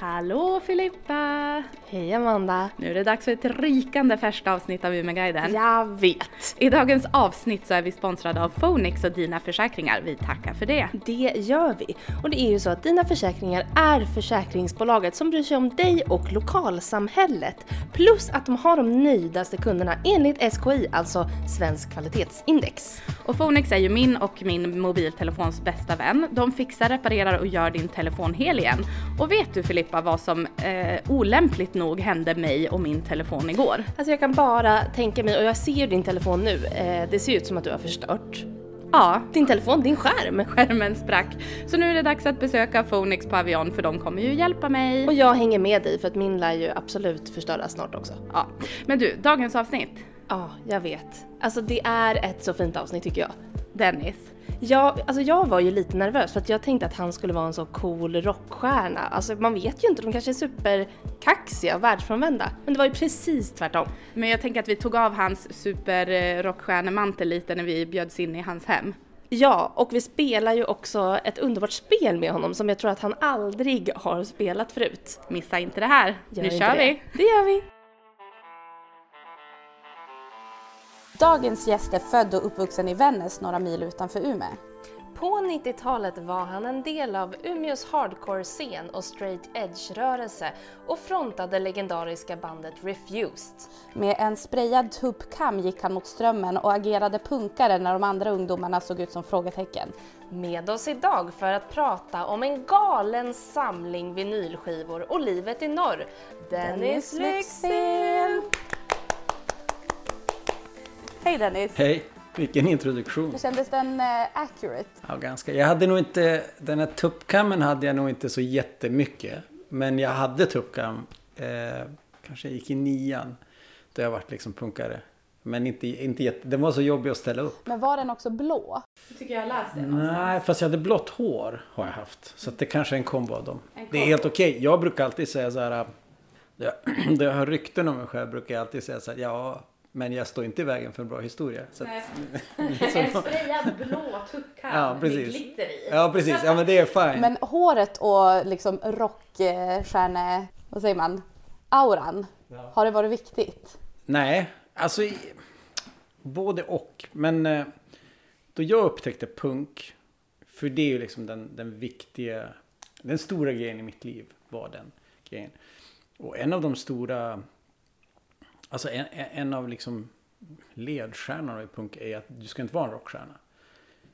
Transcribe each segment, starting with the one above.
Hallå Filippa! Hej Amanda! Nu är det dags för ett rikande färskt avsnitt av Umeguiden. Jag vet! I dagens avsnitt så är vi sponsrade av Fonix och Dina Försäkringar. Vi tackar för det. Det gör vi. Och det är ju så att Dina Försäkringar är försäkringsbolaget som bryr sig om dig och lokalsamhället. Plus att de har de nöjdaste kunderna enligt SKI, alltså Svensk Kvalitetsindex. Och Fonix är ju min och min mobiltelefons bästa vän. De fixar, reparerar och gör din telefon hel igen. Och vet du Filippa vad som eh, olämpligt nog hände mig och min telefon igår? Alltså jag kan bara tänka mig, och jag ser ju din telefon nu, eh, det ser ut som att du har förstört. Ja, Din telefon, din skärm. skärmen sprack. Så nu är det dags att besöka Fonix på Avion för de kommer ju hjälpa mig. Och jag hänger med dig för att min lär ju absolut förstöras snart också. Ja. Men du, dagens avsnitt. Ja, jag vet. Alltså det är ett så fint avsnitt tycker jag. Dennis. Jag, alltså jag var ju lite nervös för att jag tänkte att han skulle vara en så cool rockstjärna. Alltså man vet ju inte, de kanske är superkaxiga och världsfrånvända. Men det var ju precis tvärtom. Men jag tänker att vi tog av hans superrockstjärnemantel lite när vi bjöds in i hans hem. Ja, och vi spelar ju också ett underbart spel med honom som jag tror att han aldrig har spelat förut. Missa inte det här. Gör nu kör det. vi! Det gör vi! Dagens gäst är född och uppvuxen i Vännäs några mil utanför Umeå. På 90-talet var han en del av Umeås hardcore-scen och straight edge-rörelse och frontade legendariska bandet Refused. Med en sprayad tuppkam gick han mot strömmen och agerade punkare när de andra ungdomarna såg ut som frågetecken. Med oss idag för att prata om en galen samling vinylskivor och livet i norr, Dennis Lyxzén! Hej Dennis! Hej! Vilken introduktion. Kändes den eh, accurate? Ja, ganska. Jag hade nog inte, den här tuppkammen hade jag nog inte så jättemycket. Men jag hade tuppkam, eh, kanske gick i nian. Då jag varit liksom punkare. Men inte, inte jätte, den var så jobbig att ställa upp. Men var den också blå? tycker jag läst det Nej, fast jag hade blått hår har jag haft. Så att det kanske är en kombo av dem. Det är helt okej. Jag brukar alltid säga så här. Då jag, då jag hör rykten om mig själv brukar jag alltid säga så här. Ja, men jag står inte i vägen för en bra historia. Så att, En sprayad blå tuppkam Ja, precis. med glitter i. ja, precis. Ja, men det är fine. Men håret och liksom rockstjärne... Vad säger man? Auran. Har det varit viktigt? Nej, alltså i, både och. Men eh, då jag upptäckte punk, för det är ju liksom den, den viktiga, den stora grejen i mitt liv var den grejen. Och en av de stora, alltså en, en av liksom ledstjärnorna i punk är att du ska inte vara en rockstjärna.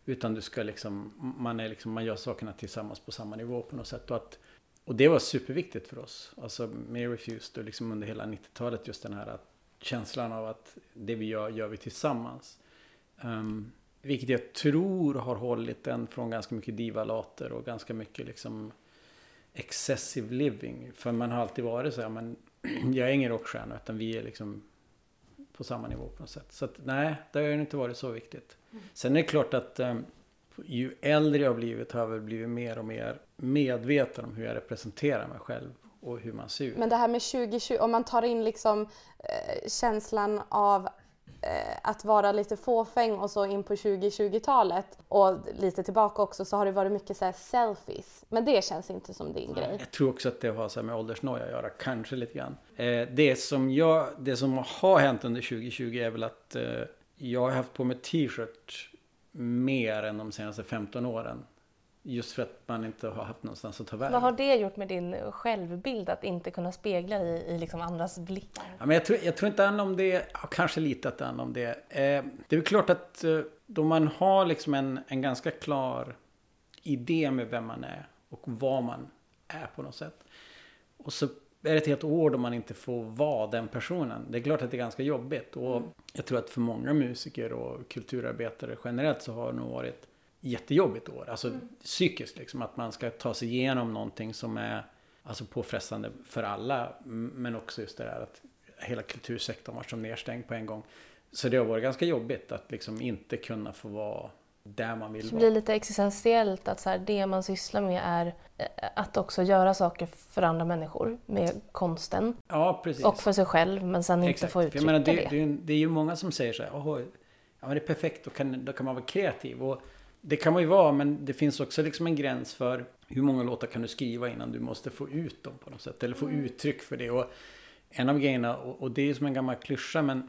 Utan du ska liksom, man, är liksom, man gör sakerna tillsammans på samma nivå på något sätt. Och, att, och det var superviktigt för oss. Alltså med Refused och liksom under hela 90-talet just den här att, känslan av att det vi gör, gör vi tillsammans. Um, vilket jag tror har hållit den från ganska mycket divalater och ganska mycket liksom excessive living. För man har alltid varit så här, men jag är ingen rockstjärna utan vi är liksom på samma nivå på något sätt. Så att, nej, det har ju inte varit så viktigt. Sen är det klart att um, ju äldre jag har blivit har jag väl blivit mer och mer medveten om hur jag representerar mig själv och hur man ser ut. Men det här med 2020, om man tar in liksom eh, känslan av att vara lite fåfäng och så in på 2020-talet och lite tillbaka också så har det varit mycket så selfies. Men det känns inte som din grej. Jag tror också att det har så med åldersnoja att göra, kanske lite grann. Eh, det, som jag, det som har hänt under 2020 är väl att eh, jag har haft på mig t-shirt mer än de senaste 15 åren. Just för att man inte har haft någonstans att ta vägen. Vad har det gjort med din självbild att inte kunna spegla dig i liksom andras blickar? Ja, men jag, tror, jag tror inte det handlar om det, ja, kanske lite att det handlar om det. Eh, det är väl klart att eh, då man har liksom en, en ganska klar idé med vem man är och vad man är på något sätt. Och så är det ett helt år då man inte får vara den personen. Det är klart att det är ganska jobbigt. Och jag tror att för många musiker och kulturarbetare generellt så har det nog varit jättejobbigt år. Alltså psykiskt liksom. Att man ska ta sig igenom någonting som är alltså påfrestande för alla. Men också just det där att hela kultursektorn var som nedstängd på en gång. Så det har varit ganska jobbigt att liksom inte kunna få vara där man vill Det blir vara. lite existentiellt att så här, det man sysslar med är eh, att också göra saker för andra människor med konsten Ja, precis. och för sig själv men sen inte Exakt. få För uttrycka menar, det, det. det, är ju- många som säger så här, "Åh, ja men det är perfekt, då kan, då kan man vara kreativ. Och det kan man ju vara, men det finns också liksom en gräns för hur många låtar kan du skriva innan du måste få ut dem på något sätt? Eller få uttryck för det. Och en av grejerna, och, det är som en gammal klyscha men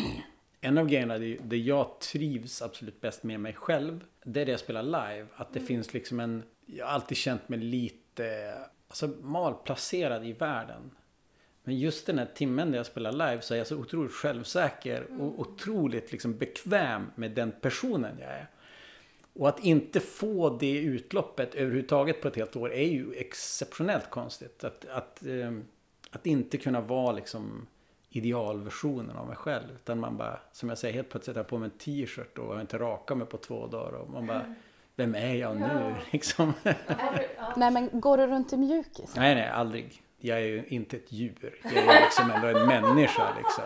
en av grejerna det, jag trivs absolut bäst med mig själv. Det är det jag spelar live. Att det finns liksom en, jag har alltid känt mig lite, alltså malplacerad i världen. Men just den här timmen där jag spelar live så är jag så otroligt självsäker och otroligt liksom bekväm med den personen jag är. Och att inte få det utloppet överhuvudtaget på ett helt år är ju exceptionellt konstigt. Att, att, eh, att inte kunna vara liksom idealversionen av mig själv. Utan man bara, som jag säger, helt plötsligt har jag på mig en t-shirt och har inte rakat mig på två dagar. Och man bara, vem är jag nu? Liksom. Nej men går du runt i mjukis? Nej, nej, aldrig. Jag är ju inte ett djur. Jag är liksom ändå en människa liksom.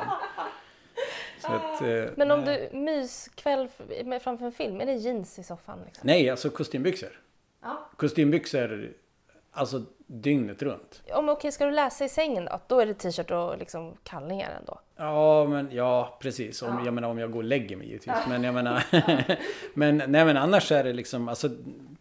Så att, eh, Men om nej. du myskväll framför en film, är det jeans i soffan? Liksom? Nej, alltså kostymbyxor. Ja. Kostymbyxor, alltså dygnet runt. Om okej, ska du läsa i sängen då? Då är det t-shirt och liksom kallningar ändå. Ja, men ja, precis. Om, Jag menar om jag går och lägger mig givetvis. Men jag menar, men, nej, men annars är det liksom, alltså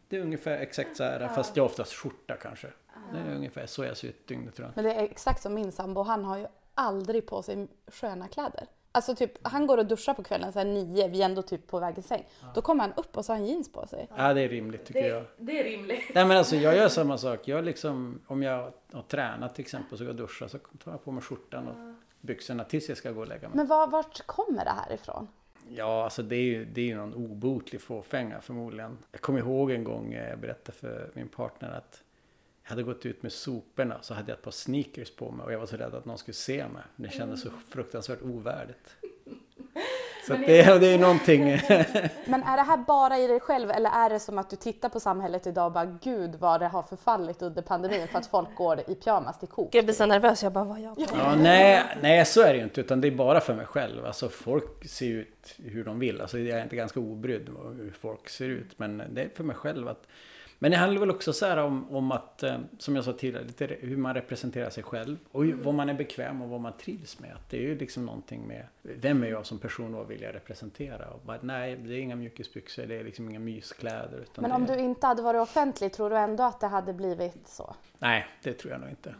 det är ungefär exakt så här. Fast jag har oftast skjorta kanske. Det är ungefär så jag ser ut dygnet runt. Men det är exakt som min sambo, han har ju aldrig på sig sköna kläder. Alltså typ, han går och duschar på kvällen så här nio, vi är ändå typ på väg i säng. Då kommer han upp och så har han jeans på sig. Ja, det är rimligt tycker jag. Det är rimligt. Nej men alltså jag gör samma sak. Jag liksom, om jag har tränat till exempel så går jag och duschar så tar jag på mig skjortan och byxorna tills jag ska gå och lägga mig. Men var, vart kommer det här ifrån? Ja, alltså det är ju det är ju någon obotlig fåfänga förmodligen. Jag kommer ihåg en gång eh, jag berättade för min partner att jag hade gått ut med soporna så hade jag ett par sneakers på mig och jag var så rädd att någon skulle se mig. Det kändes så fruktansvärt ovärdigt. Så det, det är någonting. Men är det här bara i dig själv eller är det som att du tittar på samhället idag och bara gud vad det har förfallit under pandemin för att folk går i pyjamas till kok? Jag blir så nervös, jag bara, vad jag Ja, nej, nej, så är det ju inte. Utan det är bara för mig själv. Alltså folk ser ut hur de vill. Alltså jag är inte ganska obrydd om hur folk ser ut. Men det är för mig själv att... Men det handlar väl också så här om, om att, eh, som jag sa tidigare, lite hur man representerar sig själv. Och hur- vad man är bekväm och vad man trivs med. Att det är ju liksom någonting med, vem är jag som person och vad vill jag representera? Och bara, nej, det är inga mjukisbyxor, det är liksom inga myskläder. Utan Men om du inte hade varit offentlig, tror du ändå att det hade blivit så? Nej, det tror jag nog inte.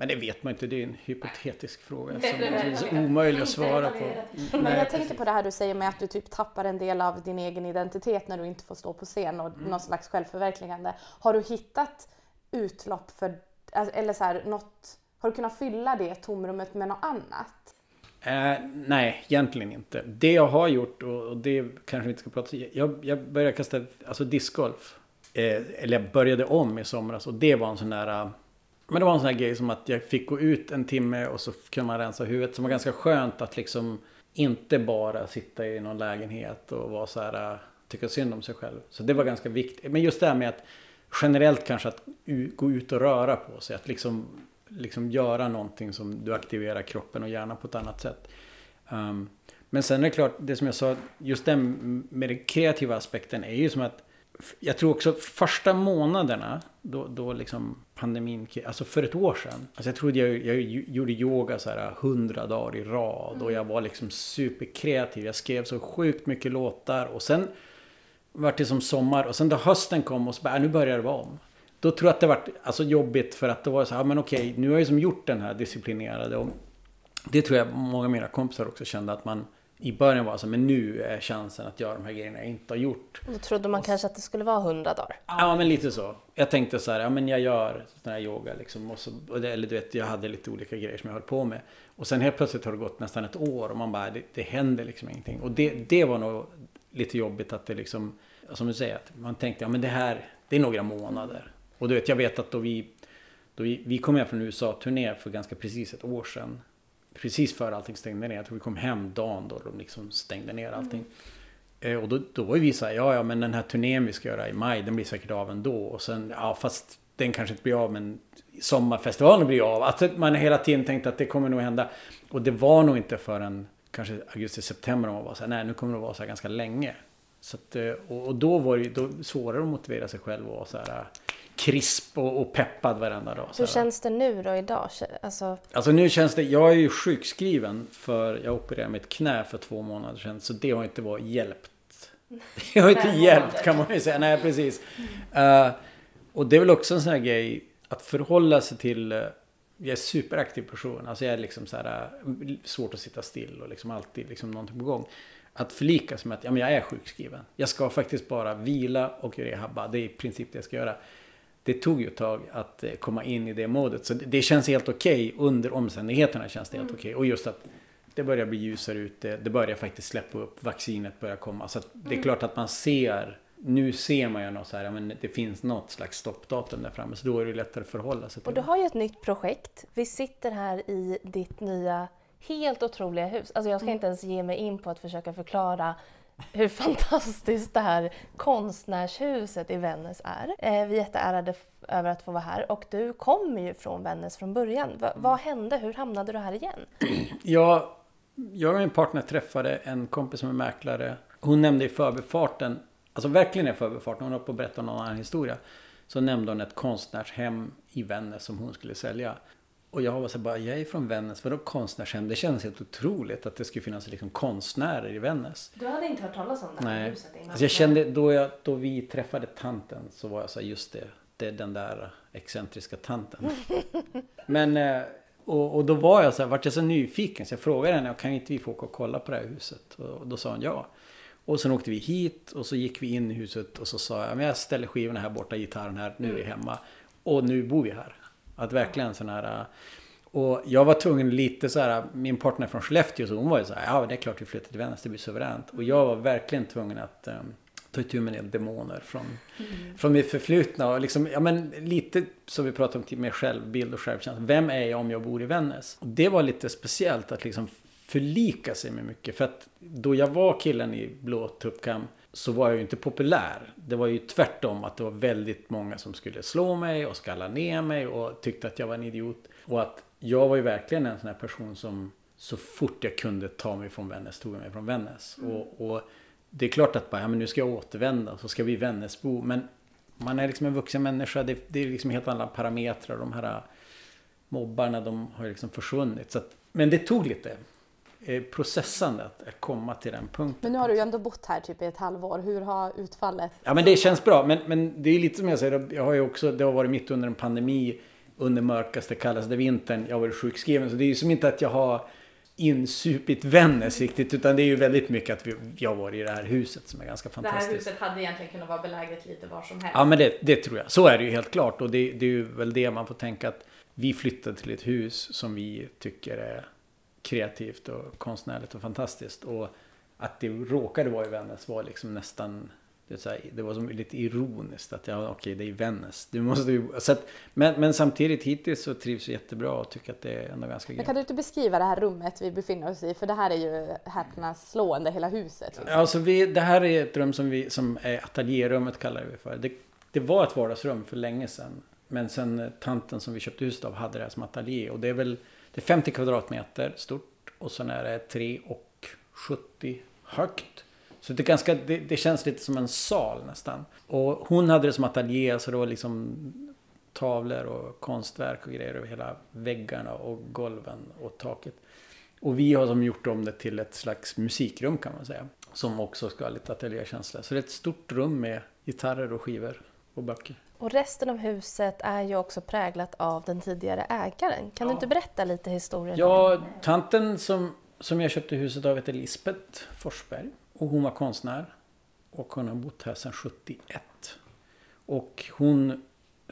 Men det vet man inte, det är en hypotetisk fråga som är så omöjlig att svara på. Men Nej, jag tänker på det här du säger med att du typ tappar en del av din egen identitet när du inte får stå på scen och Mm. någon slags självförverkligande. Har du hittat utlopp för, alltså, eller så här, något, har du kunnat fylla det tomrummet med något annat? Eh, nej, egentligen inte. Det jag har gjort, och, och det kanske vi inte ska prata om. Jag, jag började kasta alltså discgolf. Eh, eller jag började om i somras och det var en sån där... Men det var en sån här grej som att jag fick gå ut en timme och så kunde man rensa huvudet. Som var ganska skönt att liksom inte bara sitta i någon lägenhet och vara så här... Äh, tycka synd om sig själv. Så det var ganska viktigt. Men just det här med att generellt kanske att gå ut och röra på sig. Att liksom, liksom göra någonting som du aktiverar kroppen och hjärnan på ett annat sätt. Um, men sen är det klart, det som jag sa, just den med den kreativa aspekten är ju som att jag tror också första månaderna då, då liksom pandemin, alltså för ett år sedan. Alltså jag trodde jag, jag gjorde yoga så här hundra dagar i rad och jag var liksom superkreativ. Jag skrev så sjukt mycket låtar och sen vart det som sommar och sen då hösten kom och så bara, äh, nu börjar det vara om. Då tror jag att det vart alltså jobbigt för att det var så här, men okej, nu har jag ju som gjort den här disciplinerade och det tror jag många av mina kompisar också kände att man i början var så men nu är chansen att göra de här grejerna jag inte har gjort. Då trodde man kanske att det skulle vara 100 dagar. Ja men lite så. Jag tänkte så här, ja men jag gör sån här yoga liksom. Och så, och det, eller du vet, jag hade lite olika grejer som jag höll på med. Och sen helt plötsligt har det gått nästan ett år och man bara, det, det händer liksom ingenting. Och det, det var nog lite jobbigt att det liksom, som du säger, att man tänkte, ja men det här, det är några månader. Och du vet, jag vet att då vi, då vi, vi kom hem från USA-turné för ganska precis ett år sedan. Precis före allting stängde ner. Jag tror vi kom hem dagen då de liksom stängde ner allting. Eh, Och då, då var vi så här, ja ja men den här turnén vi ska göra i maj, den blir säkert av ändå. Och sen, ja fast den kanske inte blir av men sommarfestivalen blir av. Att man hela tiden tänkte att det kommer nog hända. Och det var nog inte förrän kanske augusti, september man var så här, nej nu kommer det vara så här ganska länge. Så att, eh, och, och då var det då svårare att motivera sig själv och så här krisp och, och peppad varenda dag. Hur känns det nu då idag? Alltså, Alltså nu känns det, jag är ju sjukskriven för jag opererade mitt knä för två månader sedan. Så det har inte varit hjälpt. Det har inte hjälpt kan man ju säga. Nej precis. Eh, och det är väl också en sån här grej att förhålla sig till eh, jag är superaktiv person. Alltså jag är liksom så här eh, svårt att sitta still och liksom alltid liksom någonting på gång. Att förlika sig med att ja, men jag är sjukskriven. Jag ska faktiskt bara vila och rehabba. Det är i princip det jag ska göra. Det tog ju ett tag att eh, komma in i det modet. Så det, känns helt okej. Okay. Under omständigheterna känns det helt mm. okej. Okay. Och just att det börjar bli ljusare ute. Det börjar faktiskt släppa upp. Vaccinet börjar komma. Så det är mm. klart att man ser nu ser man ju något så här, men det finns något slags stoppdatum där framme så då är det lättare att förhålla sig till Och du har ju ett nytt projekt. Vi sitter här i ditt nya helt otroliga hus. Alltså jag ska mm. inte ens ge mig in på att försöka förklara hur fantastiskt det här konstnärshuset i Vännäs är. Eh, vi är jätteärade över att få vara här och du kommer ju från Vännäs från början. Va, vad hände? Hur hamnade du här igen? Ja, jag och min partner träffade en kompis som är mäklare. Hon nämnde i förbifarten Alltså verkligen i förbifarten. Hon var på att berätta någon annan historia. Så nämnde hon ett konstnärshem i Vännäs som hon skulle sälja. Och jag var så bara, jag är från Vännäs, vadå konstnärshem? Det känns helt otroligt att det skulle finnas liksom konstnärer i Vännäs. Du hade inte hört talas om det här Nej. huset innan? Alltså jag kände, då, jag, då vi träffade tanten så var jag så här, just det, det är den där excentriska tanten. Men, eh, och, och då var jag så här, vart jag så nyfiken så jag frågade henne, kan inte vi få åka och kolla på det här huset? Och då sa hon ja. Och sen åkte vi hit och så gick vi in i huset och så sa jag, men jag ställer skivorna här borta, gitarren här, nu är vi hemma. Och nu bor vi här. Att verkligen sån här... Och jag var tvungen lite så här, min partner från Skellefteå, så hon var ju så här, ja det är klart vi flyttar till Vännäs, det blir suveränt. Och jag var verkligen tvungen att um, ta itu med demoner från, mm. från mitt förflutna. Och liksom, ja men lite som vi pratade om med självbild och självkänsla. Vem är jag om jag bor i Vännäs? Och det var lite speciellt att liksom förlika sig med mycket. För att då jag var killen i blå tuppkam så var jag ju inte populär. Det var ju tvärtom att det var väldigt många som skulle slå mig och skalla ner mig och tyckte att jag var en idiot. Och att jag var ju verkligen en sån här person som så fort jag kunde ta mig från Vännäs tog jag mig från Vännäs. Mm. Och, och, det är klart att bara, ja, men nu ska jag återvända så ska vi Vännäsbo. Men man är liksom en vuxen människa. Det, det är liksom helt andra parametrar. De här mobbarna de har liksom försvunnit. Så att, men det tog lite. Eh, processande att komma till den punkten. Men nu har du ju ändå bott här typ i ett halvår. Hur har utfallet? Ja men det känns bra. Men, men det är lite som jag säger. Jag har ju också, det har varit mitt under en pandemi. Under mörkaste, kallaste vintern. Jag har varit sjukskriven. Så det är ju som inte att jag har insupit Vännäs riktigt. Utan det är ju väldigt mycket att vi, jag var i det här huset som är ganska fantastiskt. Det här huset hade egentligen kunnat vara beläget lite var som helst. Ja men det, det tror jag. Så är det ju helt klart. Och det, det är ju väl det man får tänka att vi flyttade till ett hus som vi tycker är kreativt och konstnärligt och fantastiskt. Och att det råkade vara i Vännäs var liksom nästan det, här, det var som lite ironiskt att ja, okej, det är Vännäs. Du måste ju, så att, men, men samtidigt hittills så trivs vi jättebra och tycker att det är ändå ganska gött. Kan du inte beskriva det här rummet vi befinner oss i? För det här är ju häpnadsslående, hela huset. Liksom. Alltså vi, det här är ett rum som, vi, som är ateljérummet kallar vi för. Det, det var ett vardagsrum för länge sedan. Men sen tanten som vi köpte huset av hade det här som ateljé. Och det är väl det är 50 kvadratmeter stort och sen är det 3,70 högt. Så det, är ganska, det, det, känns lite som en sal nästan. Och hon hade det som ateljé så det var liksom tavlor och konstverk och grejer över hela väggarna och golven och taket. Och vi har som gjort om det till ett slags musikrum kan man säga. Som också ska ha lite ateljékänsla. Så det är ett stort rum med gitarrer och skivor och böcker. Och resten av huset är ju också präglat av den tidigare ägaren. Kan ja. du inte berätta lite historien? Ja, tanten som, som jag köpte huset av heter Lisbeth Forsberg. Och hon var konstnär. Och hon har bott här sedan 71. Och hon,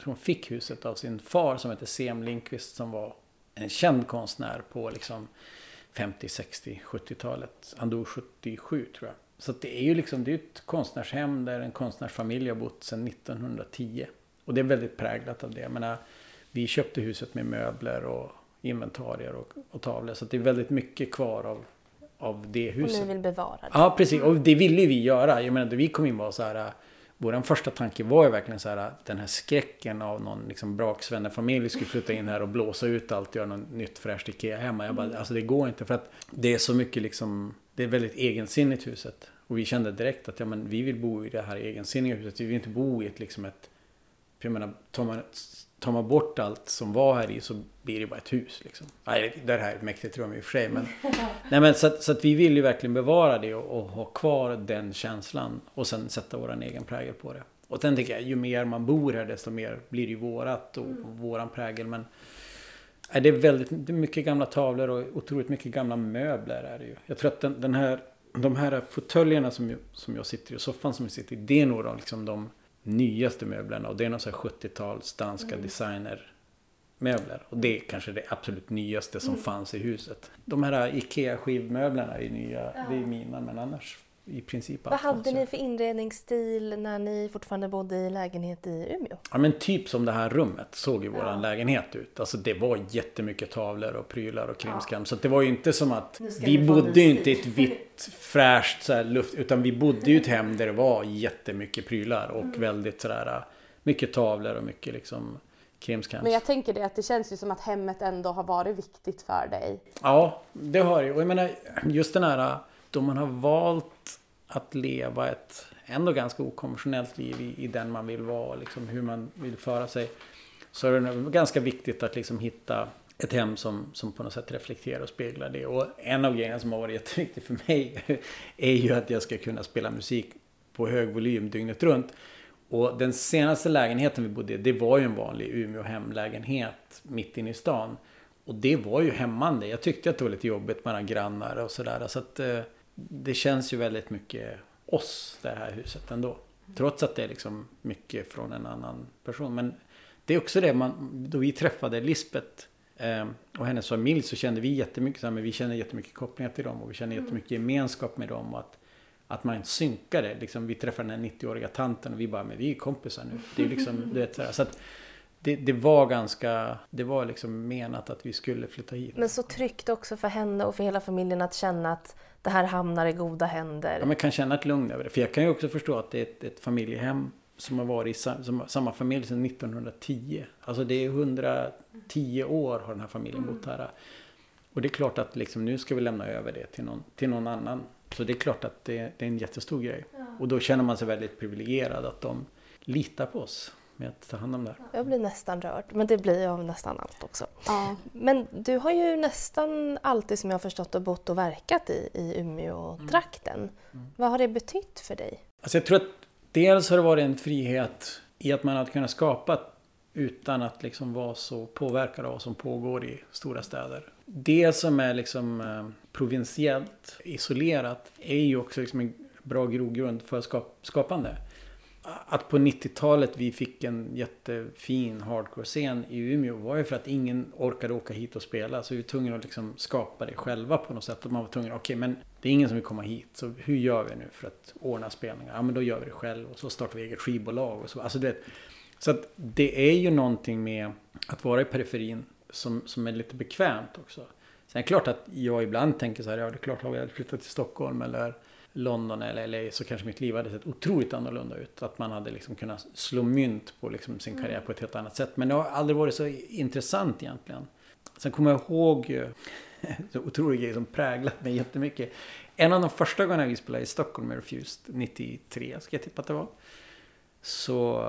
hon fick huset av sin far som heter Sem Lindqvist som var en känd konstnär på liksom 50, 60, 70-talet. Han dog 77 tror jag. Så det är ju liksom, det är ett konstnärshem där en konstnärsfamilj har bott sedan 1910. Och det är väldigt präglat av det. Jag menar, vi köpte huset med möbler och inventarier och, och tavlor. Så det är väldigt mycket kvar av, av det huset. Och ni vill bevara det. Ja, precis. Och det ville vi göra. Jag menar, då vi kom in var så här. Vår första tanke var ju verkligen så här den här skräcken av någon liksom braksvännerfamilj skulle flytta in här och blåsa ut allt och göra något nytt fräscht Ikea hemma. Jag bara, mm. alltså det går inte för att det är så mycket liksom, det är väldigt egensinnigt huset. Och vi kände direkt att ja, men vi vill bo i det här egensinniga huset. Vi vill inte bo i ett, liksom ett för jag menar, tar man, tar man bort allt som var här i så blir det bara ett hus. Liksom. Nej, det här är ett mäktigt rum i och för sig. Men, nej, men så, att, så att vi vill ju verkligen bevara det och, och, ha kvar den känslan. Och sen sätta vår egen prägel på det. Och sen tänker jag, ju mer man bor här desto mer blir det ju vårat och, Mm. och våran prägel. Men nej, det är väldigt det är mycket gamla tavlor och otroligt mycket gamla möbler är det ju. Jag tror att den, den här, de här fåtöljerna som, jag- som jag sitter i och soffan som jag sitter i, det är nog de, liksom de nyaste möblerna. Och det är någon sån här 70-tals danska Mm. designer möbler. Och det är kanske det absolut nyaste som fanns i huset. De här IKEA-skivmöblerna är nya, det är mina men annars i princip Vad allt hade fanns ju. ni för inredningsstil när ni fortfarande bodde i lägenhet i Umeå? Ja men typ som det här rummet såg ju våran lägenhet ut. Alltså det var jättemycket tavlor och prylar och krimskram. Så att det var ju inte som att vi bodde ju inte i ett vitt fräscht så här luft. Utan vi bodde ju i ett hem där det var jättemycket prylar och Mm. väldigt sådär mycket tavlor och mycket liksom krimskrams. Men jag tänker det att det känns ju som att hemmet ändå har varit viktigt för dig. Ja, det har jag. Och jag menar just den här då man har valt att leva ett ändå ganska okonventionellt liv i, i den man vill vara, liksom hur man vill föra sig. Så är det nog ganska viktigt att liksom hitta ett hem som, som på något sätt reflekterar och speglar det. Och en av grejerna som har varit jätteviktig för mig är ju att jag ska kunna spela musik på hög volym dygnet runt. Och den senaste lägenheten vi bodde i, det var ju en vanlig Umeå hemlägenhet mitt inne i stan. Och det var ju hämmande. Jag tyckte att det var lite jobbigt med grannar och sådär. Så att eh, det känns ju väldigt mycket oss, det här huset ändå. Trots att det är liksom mycket från en annan person. Men det är också det man, då vi träffade Lisbeth eh, och hennes familj så kände vi jättemycket, men vi kände jättemycket kopplingar till dem och vi kände jättemycket gemenskap med dem. Och att, att man synkade. Liksom, vi träffade den här 90-åriga tanten och vi bara, men vi är kompisar nu. Det är liksom, du vet, så att det, det var ganska, det var liksom menat att vi skulle flytta hit. Men så tryggt också för henne och för hela familjen att känna att det här hamnar i goda händer. Ja, man kan känna ett lugn över det. För jag kan ju också förstå att det är ett, ett familjehem som har varit i sa- som, samma familj sedan 1910. Alltså det är 110 år har den här familjen bott här. Och det är klart att liksom, nu ska vi lämna över det till någon, till någon annan. Så det är klart att det, det är en jättestor grej. Och då känner man sig väldigt privilegierad att de litar på oss med att ta hand om det här. Jag blir nästan rörd, men det blir jag av nästan allt också. Ja. Men du har ju nästan alltid som jag har förstått och bott och verkat i, i Umeå-trakten. Vad har det betytt för dig? Alltså jag tror att dels har det varit en frihet i att man har kunnat skapa utan att liksom vara så påverkad av vad som pågår i stora städer. Det som är liksom eh, provinsiellt isolerat är ju också liksom en bra grogrund för skap- skapande. Att på 90-talet vi fick en jättefin hardcore-scen i Umeå var ju för att ingen orkade åka hit och spela. Så vi var tvungna att liksom skapa det själva på något sätt. Och man var tvungen, okej men det är ingen som vill komma hit. Så hur gör vi nu för att ordna spelningar? Ja men då gör vi det själv och så startar vi eget skivbolag och så. Alltså, du vet, så att det är ju någonting med att vara i periferin som, som är lite bekvämt också. Sen är det klart att jag ibland tänker så här, ja det är klart att jag flyttat till Stockholm eller London eller LA så kanske mitt liv hade sett otroligt annorlunda ut. Att man hade liksom kunnat slå mynt på liksom sin karriär på ett helt annat sätt. Men det har aldrig varit så intressant egentligen. Sen kommer jag ihåg eh, så otroliga grejer som präglat mig jättemycket. En av de första gångerna vi spelade i Stockholm med Refused, 93 ska jag tippa att det var. Så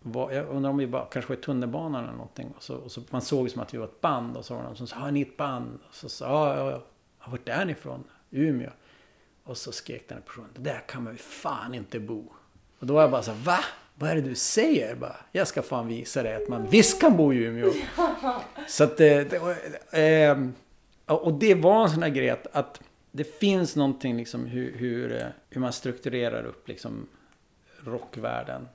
var, jag undrar om vi bara, kanske var i tunnelbanan eller någonting. Och så, och så, man såg som att vi var ett band och så var det någon som sa, har ni ett band? Och så sa ja, ja, ja, vart är ni ifrån? Umeå. Och så skrek den här personen, det där kan man ju fan inte bo. Och då var jag bara så här, va? Vad är det du säger? Bara, jag ska fan visa dig att man visst kan bo i Umeå. Så att det, det var, ehm, och det var en sån här grej att, att det finns någonting liksom hur, hur, eh, hur man strukturerar upp liksom rockvärlden.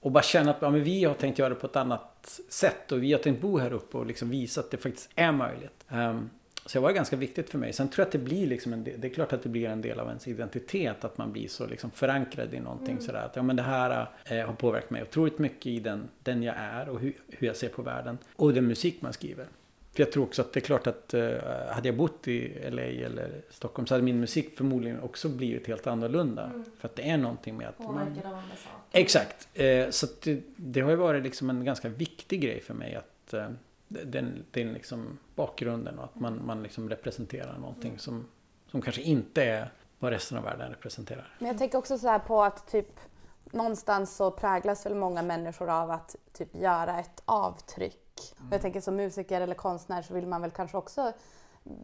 Och bara känna att ja, men vi har tänkt göra det på ett annat sätt och vi har tänkt bo här uppe och liksom visa att det faktiskt är möjligt. Ehm, så det var ganska viktigt för mig. Sen tror jag att det blir liksom en det är klart att det blir en del av ens identitet att man blir så liksom förankrad i någonting sådär. Att ja men det här eh, har påverkat mig otroligt mycket i den, den jag är och hur, hur jag ser på världen. Och den musik man skriver. För jag tror också att det är klart att eh, hade jag bott i LA eller Stockholm så hade min musik förmodligen också blivit helt annorlunda. För att det är någonting med att man, Exakt. Eh, så det, det har ju varit liksom en ganska viktig grej för mig att eh, den, den liksom bakgrunden och att man, man liksom representerar någonting som, som kanske inte är vad resten av världen representerar. Men jag tänker också så här på att typ någonstans så präglas väl många människor av att typ göra ett avtryck. Och jag tänker som musiker eller konstnär så vill man väl kanske också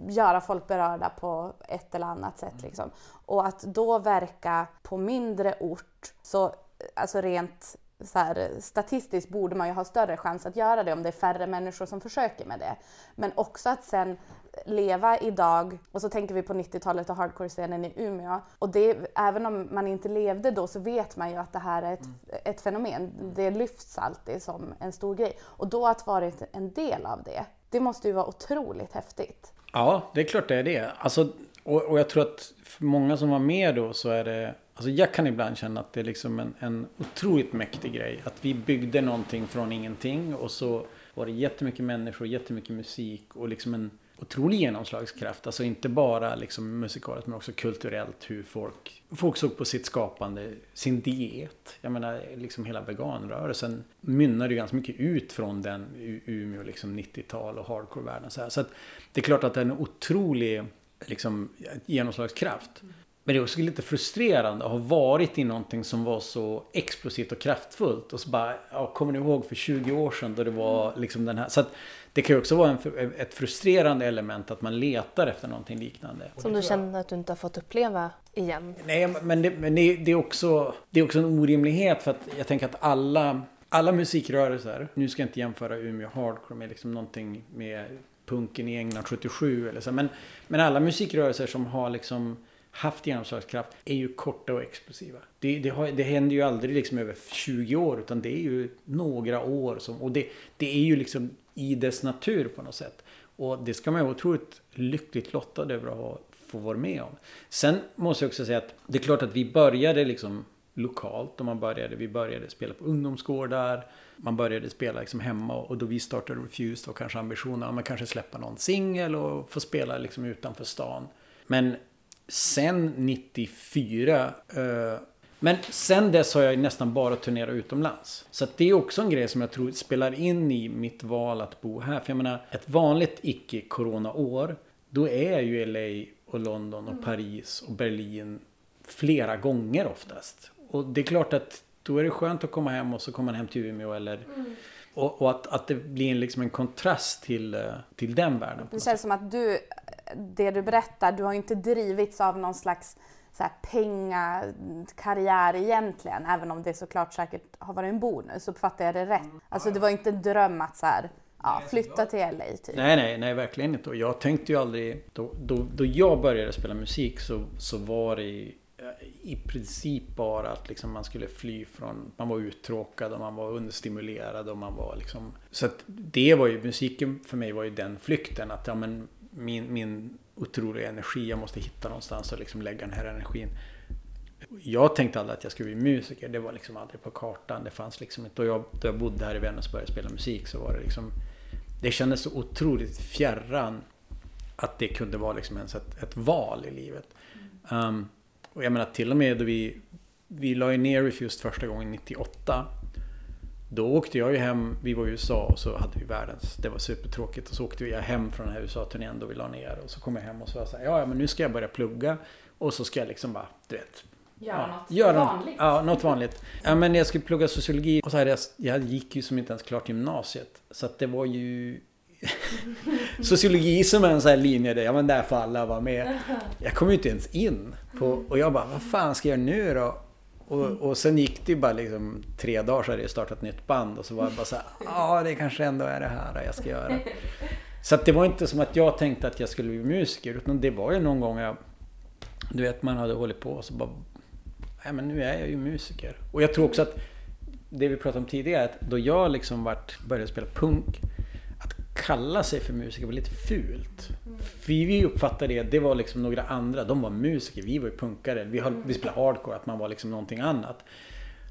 göra folk berörda på ett eller annat sätt. Liksom. Och att då verka på mindre ort, så alltså rent så här, statistiskt borde man ju ha större chans att göra det om det är färre människor som försöker med det. Men också att sen leva idag och så tänker vi på 90-talet och hardcore-scenen i Umeå. Och det, även om man inte levde då så vet man ju att det här är ett, mm. ett fenomen. Det lyfts alltid som en stor grej. Och då att varit en del av det, det måste ju vara otroligt häftigt. Ja, det är klart det är det. Alltså, och, och jag tror att för många som var med då så är det Alltså jag kan ibland känna att det är liksom en, en otroligt mäktig grej. Att vi byggde någonting från ingenting och så var det jättemycket människor, jättemycket musik och liksom en otrolig genomslagskraft. Alltså inte bara liksom musikaliskt men också kulturellt hur folk, folk såg på sitt skapande, sin diet. Jag menar liksom hela veganrörelsen mynnade ju ganska mycket ut från den Umeå liksom 90-tal och hardcore-världen. Så, så att det är klart att det är en otrolig liksom, genomslagskraft. Men det är också lite frustrerande att ha varit i någonting som var så explosivt och kraftfullt. Och så bara, ja, kommer ni ihåg för 20 år sedan då det var liksom den här. Så att det kan ju också vara en, ett frustrerande element att man letar efter någonting liknande. Som du känner att du inte har fått uppleva igen? Nej, men det, men det, det, är, också, det är också en orimlighet för att jag tänker att alla, alla musikrörelser, nu ska jag inte jämföra Umeå Hardcore med liksom någonting med punken i England 77 eller så, men, men alla musikrörelser som har liksom haft genomslagskraft är ju korta och explosiva. Det, det, har, det händer ju aldrig liksom över 20 år utan det är ju några år som, och det, det är ju liksom i dess natur på något sätt. Och det ska man ju vara otroligt lyckligt lottad över att ha, få vara med om. Sen måste jag också säga att det är klart att vi började liksom lokalt och man började, vi började spela på ungdomsgårdar. Man började spela liksom hemma och då vi startade Refused var kanske ambitionen att man kanske släppa någon singel och få spela liksom utanför stan. Men sen 94 eh, men sen dess har jag nästan bara turnerat utomlands. Så det är också en grej som jag tror spelar in i mitt val att bo här. För jag menar, ett vanligt icke-corona-år, då är ju LA och London och mm. Paris och Berlin flera gånger oftast. Och det är klart att då är det skönt att komma hem och så kommer man hem till Umeå eller mm. Och, och, att, att det blir liksom en kontrast till, eh, till den världen. Det känns som att du, det du berättar, du har inte drivits av någon slags så här pengakarriär egentligen, även om det såklart säkert har varit en bonus. Uppfattar jag det rätt? Mm. Alltså det var inte en dröm att så här, ja, flytta till LA typ. Nej, nej, nej, verkligen inte. Och jag tänkte ju aldrig, då, då, då jag började spela musik så, så var det i, i princip bara att liksom man skulle fly från, man var uttråkad och man var understimulerad och man var liksom... Så att det var ju, musiken för mig var ju den flykten att ja men min, min otrolig energi. Jag måste hitta någonstans och liksom lägga den här energin. Jag tänkte aldrig att jag skulle bli musiker. Det var liksom aldrig på kartan. Det fanns liksom inte. Då jag, då jag bodde här i Vännäs och började spela musik så var det liksom... Det kändes så otroligt fjärran att det kunde vara liksom ens ett, ett val i livet. Um, och jag menar till och med då vi... Vi la ju ner Refused första gången 98. Då åkte jag ju hem, vi var i USA och så hade vi världens, det var supertråkigt. Och så åkte jag hem från den här USA-turnén då vi la ner. Och så kom jag hem och så var jag så här, ja men nu ska jag börja plugga. Och så ska jag liksom bara, du vet. Göra ja, något göra vanligt. ja, något vanligt. Ja men jag skulle plugga sociologi. Och så hade jag, jag gick ju som inte ens klart gymnasiet. Så att det var ju Sociologi som är en sån här linje där, ja men där får alla vara med. Jag kom ju inte ens in. På, och jag bara, vad fan ska jag göra nu då? Och, och sen gick det ju bara liksom tre dagar så hade jag startat ett nytt band och så var jag bara så här, ja det kanske ändå är det här jag ska göra. Så att det var inte som att jag tänkte att jag skulle bli musiker utan det var ju någon gång jag, du vet man hade hållit på och så bara, nej men nu är jag ju musiker. Och jag tror också att det vi pratade om tidigare, att då jag liksom vart, började spela punk kalla sig för musiker var lite fult. Mm. Vi uppfattade det, det var liksom några andra, de var musiker, vi var ju punkare. Vi, höll, vi spelade hardcore, att man var liksom någonting annat.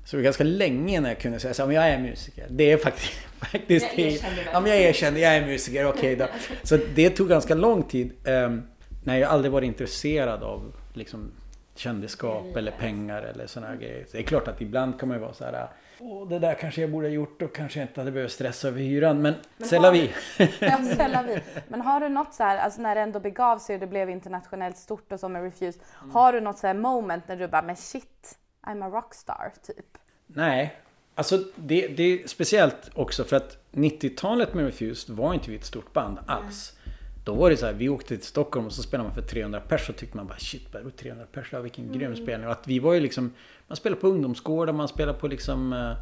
Så det var ganska länge när jag kunde säga att jag är musiker. Det är faktiskt... faktiskt jag erkände det. Ja, men jag erkände, jag är musiker, okej okay då. Så det tog ganska lång tid. Um, när jag aldrig varit intresserad av liksom, kändisskap eller pengar eller sådana grejer. Så det är klart att ibland kan man ju vara så här Åh, det där kanske jag borde ha gjort och kanske inte hade behövt stressa över hyran. Men, men sällan vi. ja, vi. Men har du något så här, alltså när det ändå begav sig och det blev internationellt stort och så med Refuse. Mm. Har du något så här moment när du bara, men shit, I'm a rockstar, typ? Nej, alltså det, det är speciellt också för att 90-talet med Refused var inte vi ett stort band alls. Mm. Då var det så här, vi åkte till Stockholm och så spelade man för 300 pers och tyckte man bara shit, 300 pers, vilken mm. grym spelning. Och att vi var ju liksom, man spelar på ungdomsgårdar, man spelar på liksom, eh,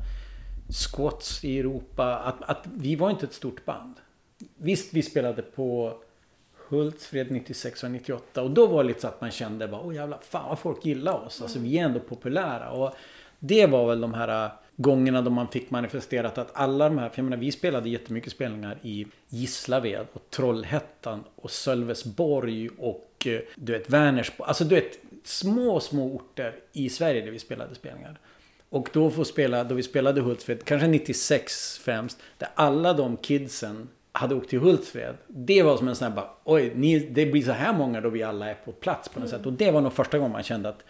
squats i Europa. Att, att vi var inte ett stort band. Visst, vi spelade på Hultsfred 96 och 98 och då var det lite så att man kände bara åh jävlar, fan vad folk gillar oss. Alltså vi är ändå populära. Och det var väl de här eh, gångerna då man fick manifesterat att alla de här, för jag menar vi spelade jättemycket spelningar i Gislaved och Trollhättan och Sölvesborg och eh, du vet Vänersborg. Alltså du vet små, små orter i Sverige där vi spelade spelningar. Och då får spela, då vi spelade Hultsfred, kanske 96 främst, där alla de kidsen hade åkt till Hultsfred. Det var som en sån här bara, oj, ni, det blir så här många då vi alla är på plats på något mm. sätt. Och det var nog första gången man kände att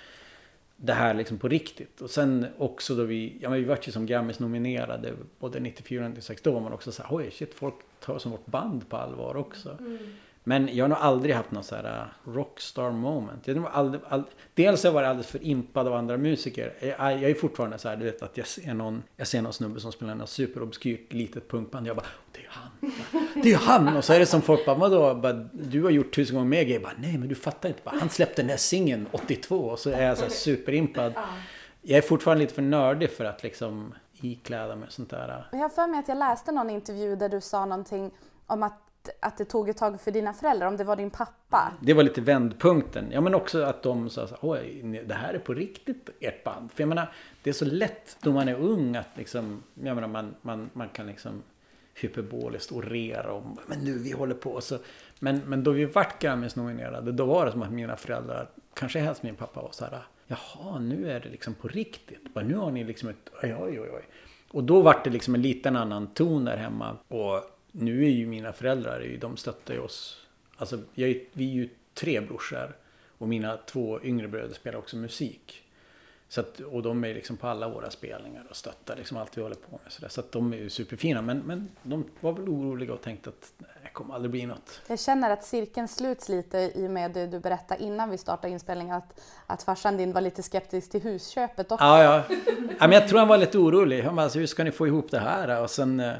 det här liksom på riktigt. Och sen också då vi, ja men vi vart ju som Grammis nominerade både 94 och 96. Då var man också så här, oj shit, folk tar som vårt band på allvar också. Mm. Men jag har nog aldrig haft någon så här uh, rockstar moment. Jag aldrig, aldrig, dels har jag varit alldeles för impad av andra musiker. Jag, jag är fortfarande så här, du vet att jag ser någon, jag ser någon snubbe som spelar något superobskyrt litet punkband. Jag bara, det är han. Det är han! Och så är det som folk bara, vadå? Bara, du har gjort tusen gånger mer grejer. Bara, nej men du fattar inte. Bara, han släppte den här singeln 82 och så är jag så här superimpad. Jag är fortfarande lite för nördig för att liksom ikläda mig sånt där. Jag har för mig att jag läste någon intervju där du sa någonting om att att det tog ett tag för dina föräldrar, om det var din pappa? Det var lite vändpunkten. Ja men också att de sa så oj, det här är på riktigt ert band. För jag menar, det är så lätt då man är ung att liksom, jag menar man, man, man kan liksom hyperboliskt orera om, men nu vi håller på så. Men, men då vi vart Grammis-nominerade, då var det som att mina föräldrar, kanske helst min pappa var så här, jaha, nu är det liksom på riktigt. Bara, nu har ni liksom ett, oj, oj, oj. Och då vart det liksom en liten annan ton där hemma. Och nu är ju mina föräldrar, de stöttar ju oss. Alltså, jag, vi är ju tre brorsor. Och mina två yngre bröder spelar också musik. Så att, och de är liksom på alla våra spelningar och stöttar liksom allt vi håller på med. Så, där. så att de är ju superfina. Men, men de var väl oroliga och tänkte att det kommer aldrig bli något. Jag känner att cirkeln sluts lite i och med det du berättade innan vi startade inspelningen. Att, att farsan din var lite skeptisk till husköpet också. Ja, ja. ja men jag tror han var lite orolig. Han bara, alltså, hur ska ni få ihop det här? Och sen eh,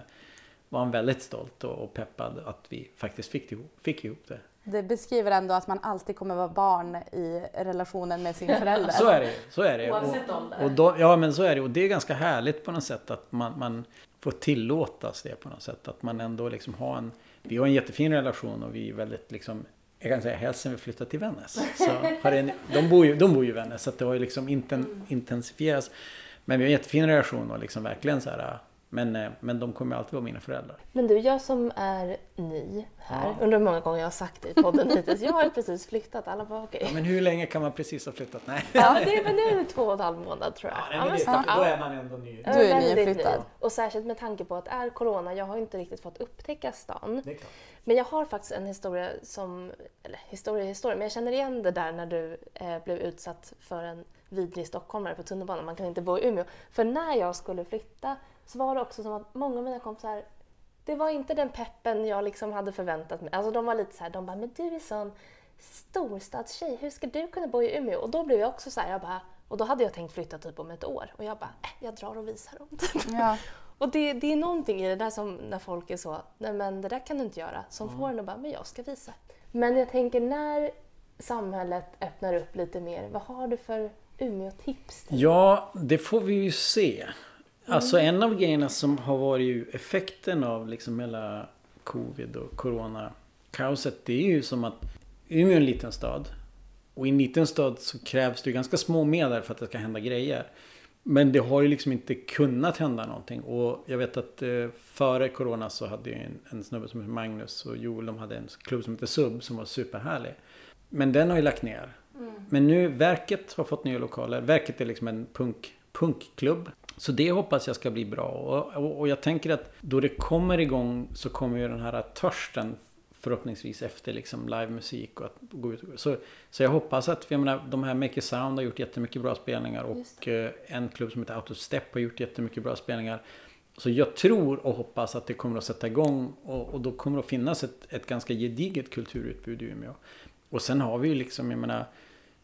var han väldigt stolt och, peppad att vi faktiskt fick ihop, fick ihop det. Det beskriver ändå att man alltid kommer vara barn i relationen med sin förälder. så är det så är det. Oavsett ålder. Och då, ja men så är det och det är ganska härligt på något sätt att man, man får tillåtas det på något sätt. Att man ändå liksom har en, vi har en jättefin relation och vi är väldigt liksom jag kan säga helst sen vi flyttade till Vännäs. Så har det, de, bor ju, de bor ju i Vännäs så det har ju liksom inten, intensifierats. Men vi har en jättefin relation och liksom verkligen så här men, eh, men de kommer alltid vara mina föräldrar. Men du, jag som är ny här, ja. undrar hur många gånger jag har sagt det i podden hittills. Jag har precis flyttat, alla bara okej. Okay. Ja, men hur länge kan man precis ha flyttat? Nej. Ja, det är, men nu är det två och en halv månad tror jag. Ja, men det, då är man ändå ny. Du är nyflyttad. Ny. Och särskilt med tanke på att det är corona, jag har inte riktigt fått upptäcka stan. Det är klart. Men jag har faktiskt en historia som, eller historia historia, men jag känner igen det där när du eh, blev utsatt för en vidrig stockholmare på tunnelbanan. Man kan inte bo i Umeå. För när jag skulle flytta så var det också som att många av mina kompisar, det var inte den peppen jag liksom hade förväntat mig. Alltså de var lite så här, de bara, men du är sån storstadstjej, hur ska du kunna bo i Umeå? Och då blev jag också så här, jag bara, och då hade jag tänkt flytta typ om ett år. Och jag bara, äh, jag drar och visar dem. Ja. och det, det är någonting i det där som när folk är så, nej men det där kan du inte göra. Som mm. får en att bara, men jag ska visa. Men jag tänker när samhället öppnar upp lite mer, vad har du för Umeå-tips? Ja, det får vi ju se. Alltså en av grejerna som har varit ju effekten av liksom hela covid och corona-kaoset. Det är ju som att Umeå är en liten stad. Och i en liten stad så krävs det ju ganska små medel för att det ska hända grejer. Men det har ju liksom inte kunnat hända någonting. Och jag vet att eh, före corona så hade ju en, en snubbe som heter Magnus och Joel de hade en klubb som heter Sub som var superhärlig. Men den har ju lagt ner. Mm. Men nu, Verket har fått nya lokaler. Verket är liksom en punk, punkklubb. Så det hoppas jag ska bli bra. Och, och, och, jag tänker att då det kommer igång så kommer ju den här törsten förhoppningsvis efter liksom livemusik och att gå ut. Så, så jag hoppas att, för jag menar, de här Make Sound har gjort jättemycket bra spelningar och eh, en klubb som heter Out of Step har gjort jättemycket bra spelningar. Så jag tror och hoppas att det kommer att sätta igång och, och då kommer det att finnas ett, ett ganska gediget kulturutbud i Umeå. Och sen har vi ju liksom, jag menar,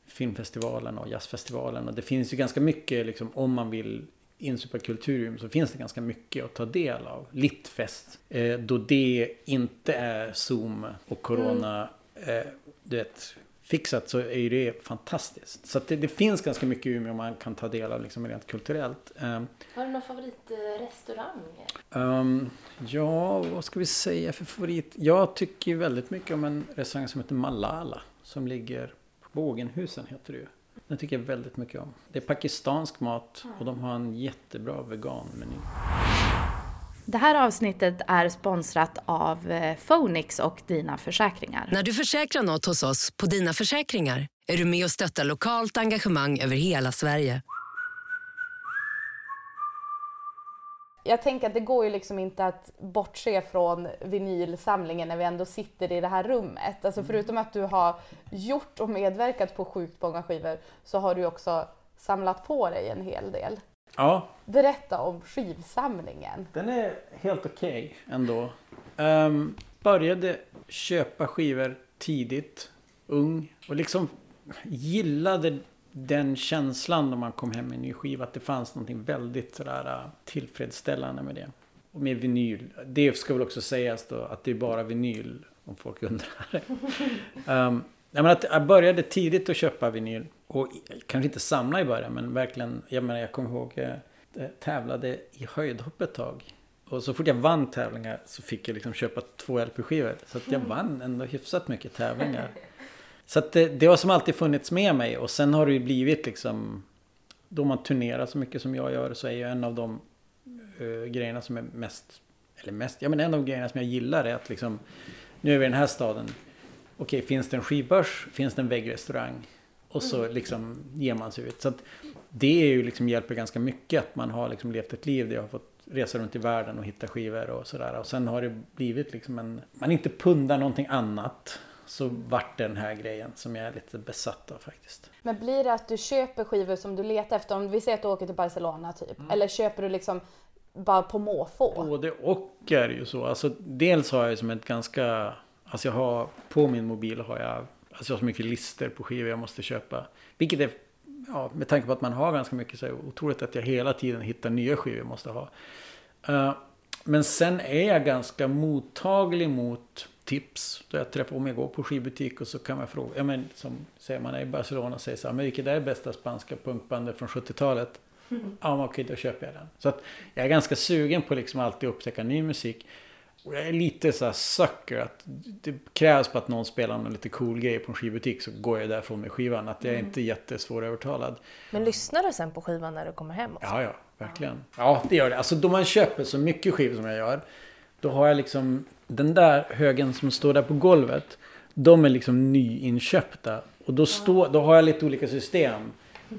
filmfestivalen och jazzfestivalen och det finns ju ganska mycket liksom om man vill insupa kulturium så finns det ganska mycket att ta del av. Littfest, eh, då det inte är Zoom och Corona, mm. eh, du vet, fixat så är ju det fantastiskt. Så det, det finns ganska mycket i Umeå man kan ta del av liksom rent kulturellt. Um, Har du någon favoritrestaurang? um, ja, vad ska vi säga för favorit? Jag tycker väldigt mycket om en restaurang som heter Malala. Som ligger på Bågenhusen heter det ju. Den tycker jag väldigt mycket om. Det är pakistansk mat och de har en jättebra veganmeny. Det här avsnittet är sponsrat av eh, Phoenix och Dina Försäkringar. När du försäkrar något hos oss på Dina Försäkringar är du med och stöttar lokalt engagemang över hela Sverige. Jag tänker att det går ju liksom inte att bortse från vinylsamlingen när vi ändå sitter i det här rummet. Alltså förutom att du har gjort och medverkat på sjukt många skivor så har du också samlat på dig en hel del. Ja, Berätta om skivsamlingen. Den är helt okej ändå. Ehm, började köpa skivor tidigt, ung och liksom gillade den känslan när man kom hem med en ny skiva. Att det fanns någonting väldigt sådär äh, tillfredsställande med det. Och med vinyl. Det ska väl också sägas då att det är bara vinyl om folk undrar. um, jag, menar jag började tidigt att köpa vinyl. Och kanske inte samla i början men verkligen. Jag menar jag kommer ihåg. Jag tävlade i höjdhopp ett tag. Och så fort jag vann tävlingar så fick jag liksom köpa två LP-skivor. Så att jag vann ändå hyfsat mycket tävlingar. Så att det, det har som alltid funnits med mig. Och sen har det ju blivit liksom... Då man turnerar så mycket som jag gör så är ju en av de uh, grejerna som är mest... Eller mest, ja men en av de grejerna som jag gillar är att liksom... Nu är vi i den här staden. Okej, finns det en skivbörs? Finns det en väggrestaurang? Och så liksom ger man sig ut. Så att det är ju liksom hjälper ganska mycket att man har liksom levt ett liv där jag har fått resa runt i världen och hitta skivor och sådär. Och sen har det blivit liksom en... Man inte pundar någonting annat. Så vart det den här grejen som jag är lite besatt av faktiskt. Men blir det att du köper skivor som du letar efter? Om vi säger att du åker till Barcelona typ. Eller köper du liksom bara på måfå? Både och är det ju så. Alltså dels har jag som ett ganska... Alltså jag har på min mobil har jag... Alltså jag har så mycket lister på skivor jag måste köpa. Vilket är ja, med tanke på att man har ganska mycket så är det otroligt att jag hela tiden hittar nya skivor jag måste ha. Uh, men sen är jag ganska mottaglig mot tips. Då jag träffar om jag går på skivbutik och så kan man fråga. Ja men som säger man är i Barcelona och säger så här. Men vilket är bästa spanska punkbandet från 70-talet? Mm. Ja men okej då köper jag den. Så att jag är ganska sugen på liksom alltid upptäcka ny musik. Och jag är lite så här sucker att det krävs på att någon spelar någon lite cool grej på en skivbutik så går jag därifrån med skivan. Att jag är inte jättesvårövertalad. Men lyssnar du sen på skivan när du kommer hem också? Ja, ja, verkligen. Ja, det gör det. Alltså då man köper så mycket skivor som jag gör. Då har jag liksom den där högen som står där på golvet. De är liksom nyinköpta. Och då, står, då har jag lite olika system.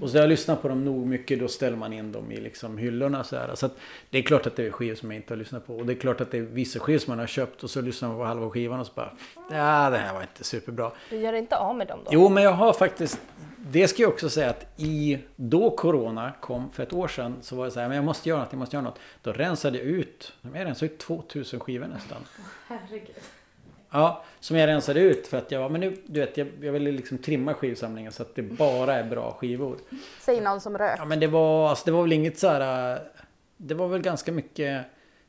Och så har jag lyssnat på dem nog mycket, då ställer man in dem i liksom hyllorna. Så, här. så att det är klart att det är skivor som jag inte har lyssnat på. Och det är klart att det är vissa skivor som man har köpt och så lyssnar man på halva skivan och så bara Ja, det här var inte superbra. Du gör inte av med dem då? Jo, men jag har faktiskt det ska jag också säga att i då Corona kom för ett år sedan så var det så här, men jag måste göra något, jag måste göra något. Då rensade jag ut, jag rensade ut 2000 skivor nästan. Herregud. Ja, som jag rensade ut för att jag var, men nu, du vet, jag, jag ville liksom trimma skivsamlingen så att det bara är bra skivor. Säg någon som rök. Ja, men det var, alltså, det var väl inget så här, det var väl ganska mycket,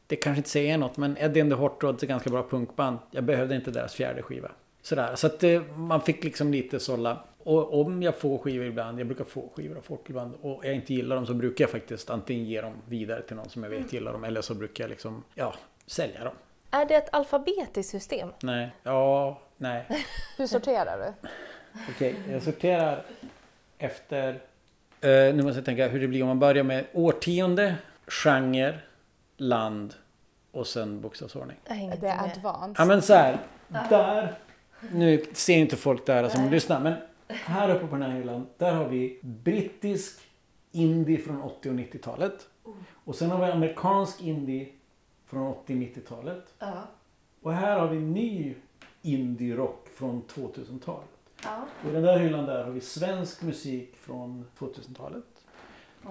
det kanske inte säger något, men Eddie and the Hot Rods är ganska bra punkband. Jag behövde inte deras fjärde skiva. Sådär, så att eh, man fick liksom lite sålla. Och om jag får skivor ibland, jag brukar få skivor av folk ibland och jag inte gillar dem så brukar jag faktiskt antingen ge dem vidare till någon som jag vet gillar dem eller så brukar jag liksom, ja, sälja dem. Är det ett alfabetiskt system? Nej, ja, nej. Hur sorterar du? Okej, jag sorterar efter, eh, nu måste jag tänka hur det blir om man börjar med årtionde, genre, land och sen bokstavsordning. Det är advanced. Ja men så här, där, nu ser inte folk där som lyssnar men här uppe på den här hyllan, där har vi brittisk indie från 80 och 90-talet. Och sen har vi amerikansk indie från 80 och 90-talet. Ja. Och här har vi ny indie-rock från 2000-talet. Ja. Och i den där hyllan där har vi svensk musik från 2000-talet.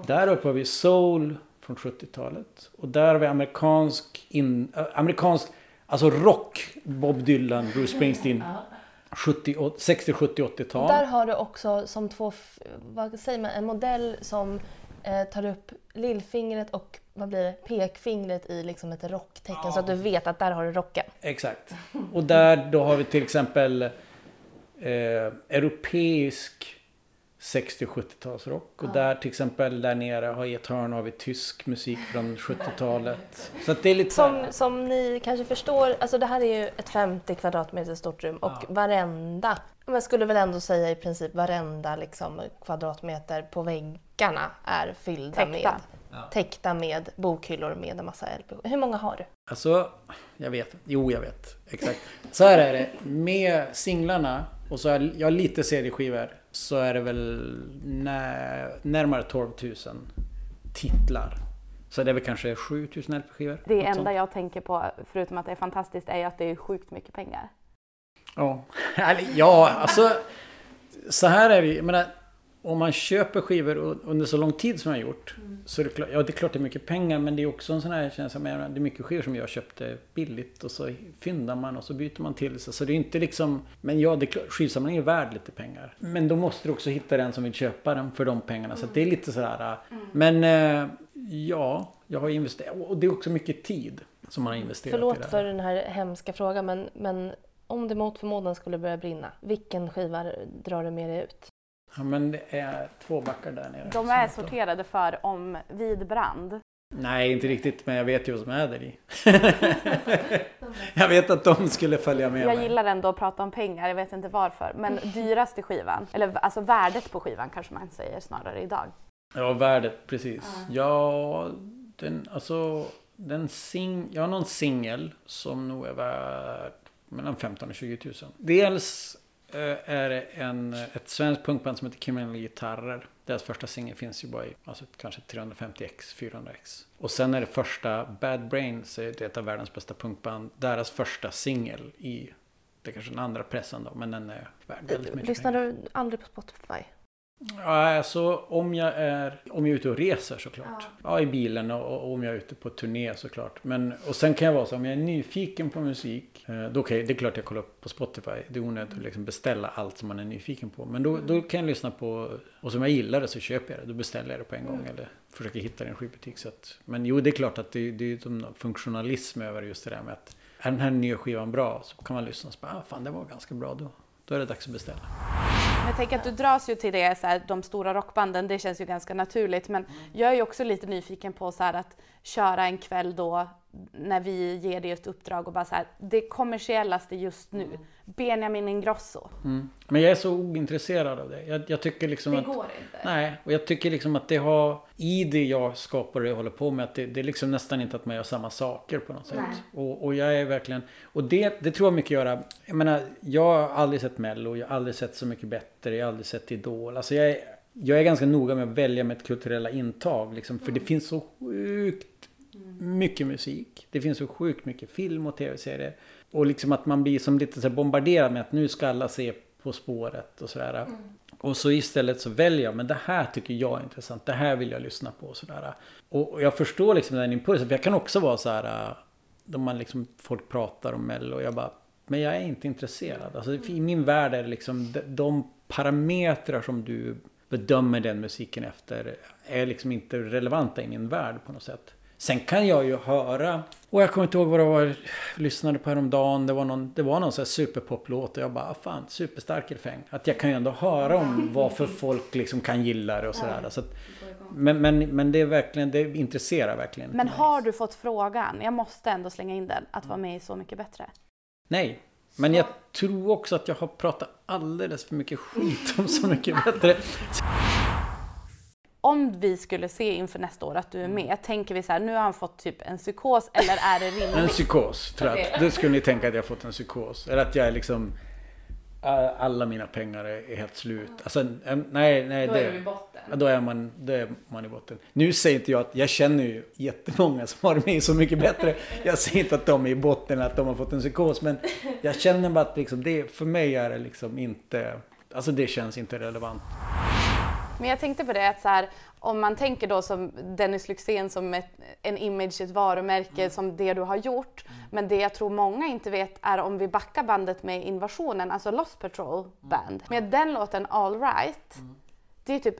Där uppe har vi soul från 70-talet. Och där har vi amerikansk, in, äh, amerikansk alltså rock, Bob Dylan, Bruce Springsteen. 70, och- 60, 70, 80-tal. Där har du också som två, vad säger man, en modell som eh, tar upp lillfingret och vad blir det, pekfingret i liksom ett rocktecken så att du vet att där har du rocken. Exakt. Och där då har vi till exempel eh, europeisk 60 och 70-talsrock. Och där till exempel där nere har i ett hörn har vi tysk musik från 70-talet. Så det är lite Som, här- som ni kanske förstår, alltså det här är ju ett 50 kvadratmeter stort rum och varenda, man skulle väl ändå säga i princip varenda liksom, kvadratmeter på väggarna är fyllda Täckta. med täckta med bokhyllor med en massa LP. Hur många har du? Alltså, jag vet. Jo, jag vet. Exakt. Så här är det. Med singlarna och så är jag lite CD-skivor så är det väl när, närmare 12 000 titlar. Så det är väl kanske 7 000 LP-skivor. Det enda sånt. jag tänker på, förutom att det är fantastiskt, är att det är sjukt mycket pengar. Ja, ja alltså. Så här är det ju. Menar, om man köper skivor under så lång tid som jag har gjort. Så är det klart, ja det är klart det är mycket pengar men det är också en sån här känsla. med- Det är mycket skivor som jag köpte billigt och så fyndar man och så byter man till sig. Så det är inte liksom. Men ja, det är klart, skivsamlingen är värd lite pengar. Men då måste du också hitta den som vill köpa den för de pengarna. Så att det är lite sådär. Men eh, ja, jag har investerat. Och det är också mycket tid som man har investerat i Förlåt det här. för den här hemska frågan men, men om det mot förmodan skulle börja brinna, vilken skiva drar du med dig ut? Ja men det är två backar där nere. De är sorterade för om vid brand. Nej, inte riktigt, men jag vet ju vad som är där i. jag vet att de skulle följa med Jag mig. gillar ändå att prata om pengar, jag vet inte varför. Men dyraste skivan, eller alltså värdet på skivan kanske man säger snarare idag. Ja, värdet, precis. Ja, den, alltså, den sing, jag har någon singel som nog är värd mellan 15 och 20 000. Dels eh, är det en, ett svenskt punkband som heter Kriminella Gitarrer. Deras första singel finns ju bara i alltså, kanske 350x, 400x. Och sen är det första Bad Brains, är det ett av världens bästa punkband. Deras första singel i, det är kanske den andra pressen då, men den är värd väldigt mycket Lyssnar pengar. du aldrig på Spotify? Ja, alltså om jag är, om jag är ute och reser såklart. Ja, i bilen och, och om jag är ute på turné såklart. Men, och sen kan jag vara så om jag är nyfiken på musik. eh, Då kan jag, det är klart jag kollar upp på Spotify. Det är onödigt att liksom beställa allt som man är nyfiken på. Men då, då kan jag lyssna på, och som jag gillar det så köper jag det. Då beställer jag det på en gång. Eller försöker hitta det i en skivbutik. Så att, men jo, det är klart att det, det är någon funktionalism över just det där med att är den här nya skivan bra så kan man lyssna och så bara, ah, fan det var ganska bra då. Då är det dags att beställa. Jag tänker att du dras ju till det, så här, de stora rockbanden, det känns ju ganska naturligt. Men jag är ju också lite nyfiken på så här, att köra en kväll då när vi ger dig ett uppdrag och bara så här, det kommersiellaste just nu, Benjamin Ingrosso. Mm. Men jag är så ointresserad av det. Jag, jag tycker liksom att... inte. Nej, och jag tycker liksom att det har... I det jag skapar och jag håller på med, att det, det är liksom nästan inte att man gör samma saker på något sätt. Och, och jag är verkligen... Och det, det tror jag mycket göra... Jag menar, jag har aldrig sett Mello, jag har aldrig sett Så Mycket Bättre, jag har aldrig sett Idol. Alltså jag är, jag är ganska noga med att välja mitt kulturella intag. Liksom, för det finns så sjukt mycket musik. Det finns så sjukt mycket film och tv-serier. Och liksom att man blir som lite så bombarderad med att nu ska alla se På spåret och sådär. Och så istället så väljer jag, men det här tycker jag är intressant. Det här vill jag lyssna på och sådär. Och jag förstår liksom den impulsen. För jag kan också vara så här. äh, Då man liksom, folk pratar om Mello och jag bara, men jag är inte intresserad. Alltså i min värld är det liksom de, de parametrar som du bedömer den musiken efter är liksom inte relevanta i min värld på något sätt. Sen kan jag ju höra, och jag kommer inte ihåg vad det var jag lyssnade på häromdagen. Det var någon, det var någon sån här superpoplåt och jag bara, ah, fan, superstark refräng. Att jag kan ju ändå höra om varför folk liksom kan gilla det och sådär. Så att, men, men, men det är verkligen, det intresserar verkligen Men har du fått frågan, jag måste ändå slänga in den, att vara med i Så mycket bättre? Nej. Men jag tror också att jag har pratat alldeles för mycket skit om Så mycket bättre. Om vi skulle se inför nästa år att du är med, tänker vi så här, nu har han fått typ en psykos eller är det En rimligt? psykos, tror jag. Då skulle ni tänka att jag har fått en psykos. Eller att jag är liksom... Alla mina pengar är helt slut. Alltså, em, nej, nej. Då det, är du i botten. Då är, man, då är man i botten. Nu säger inte jag att jag känner ju jättemånga som har med Så mycket bättre. Jag säger inte att de är i botten eller att de har fått en psykos. Men jag känner bara att liksom det, för mig är det liksom inte... Alltså det känns inte relevant. Men jag tänkte på det att så här, om man tänker då som Dennis Lyxzén som ett, en image, ett varumärke, som det du har gjort. Men det jag tror många inte vet är om vi backar bandet med Invasionen, alltså Lost Patrol Band. Med den låten All Right, det är typ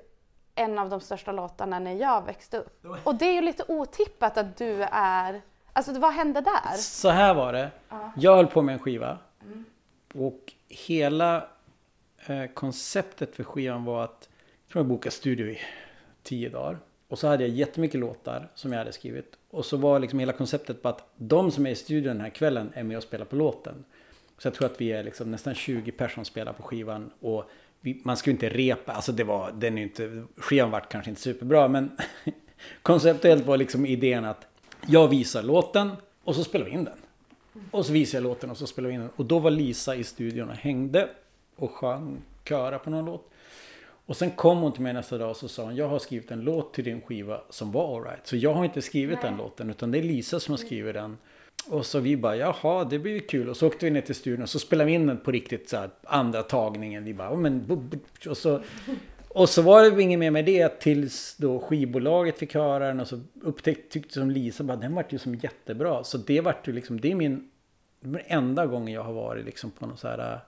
en av de största låtarna när jag växte upp. Och det är ju lite otippat att du är... Alltså vad hände där? Så här var det. Jag höll på med en skiva. Och hela eh, konceptet för skivan var att tror jag bokade studio i tio dagar. Och så hade jag jättemycket låtar som jag hade skrivit. Och så var liksom hela konceptet på att de som är i studion den här kvällen är med och spelar på låten. Så jag tror att vi är liksom nästan 20 personer som spelar på skivan. Och vi, man skulle inte repa, alltså det var, den är inte, skivan vart kanske inte superbra men konceptuellt var liksom idén att jag visar låten och så spelar vi in den. Och så visar jag låten och så spelar vi in den. Och då var Lisa i studion och hängde och sjöng köra på någon låt. Och sen kom hon till mig nästa dag och så sa hon, jag har skrivit en låt till din skiva som var alright. Så jag har inte skrivit Nej. den låten utan det är Lisa som har skrivit den. Och så vi bara, jaha, det blir ju kul. Och så åkte vi ner till studion och så spelade vi in den på riktigt så här, andra tagningen. Vi bara, men... Och så, och så var det inget mer med det tills då skivbolaget fick höra den och så upptäckte, tyckte som Lisa, bara, den vart ju som jättebra. Så det vart ju liksom, det är min, den enda gången jag har varit liksom på någon så här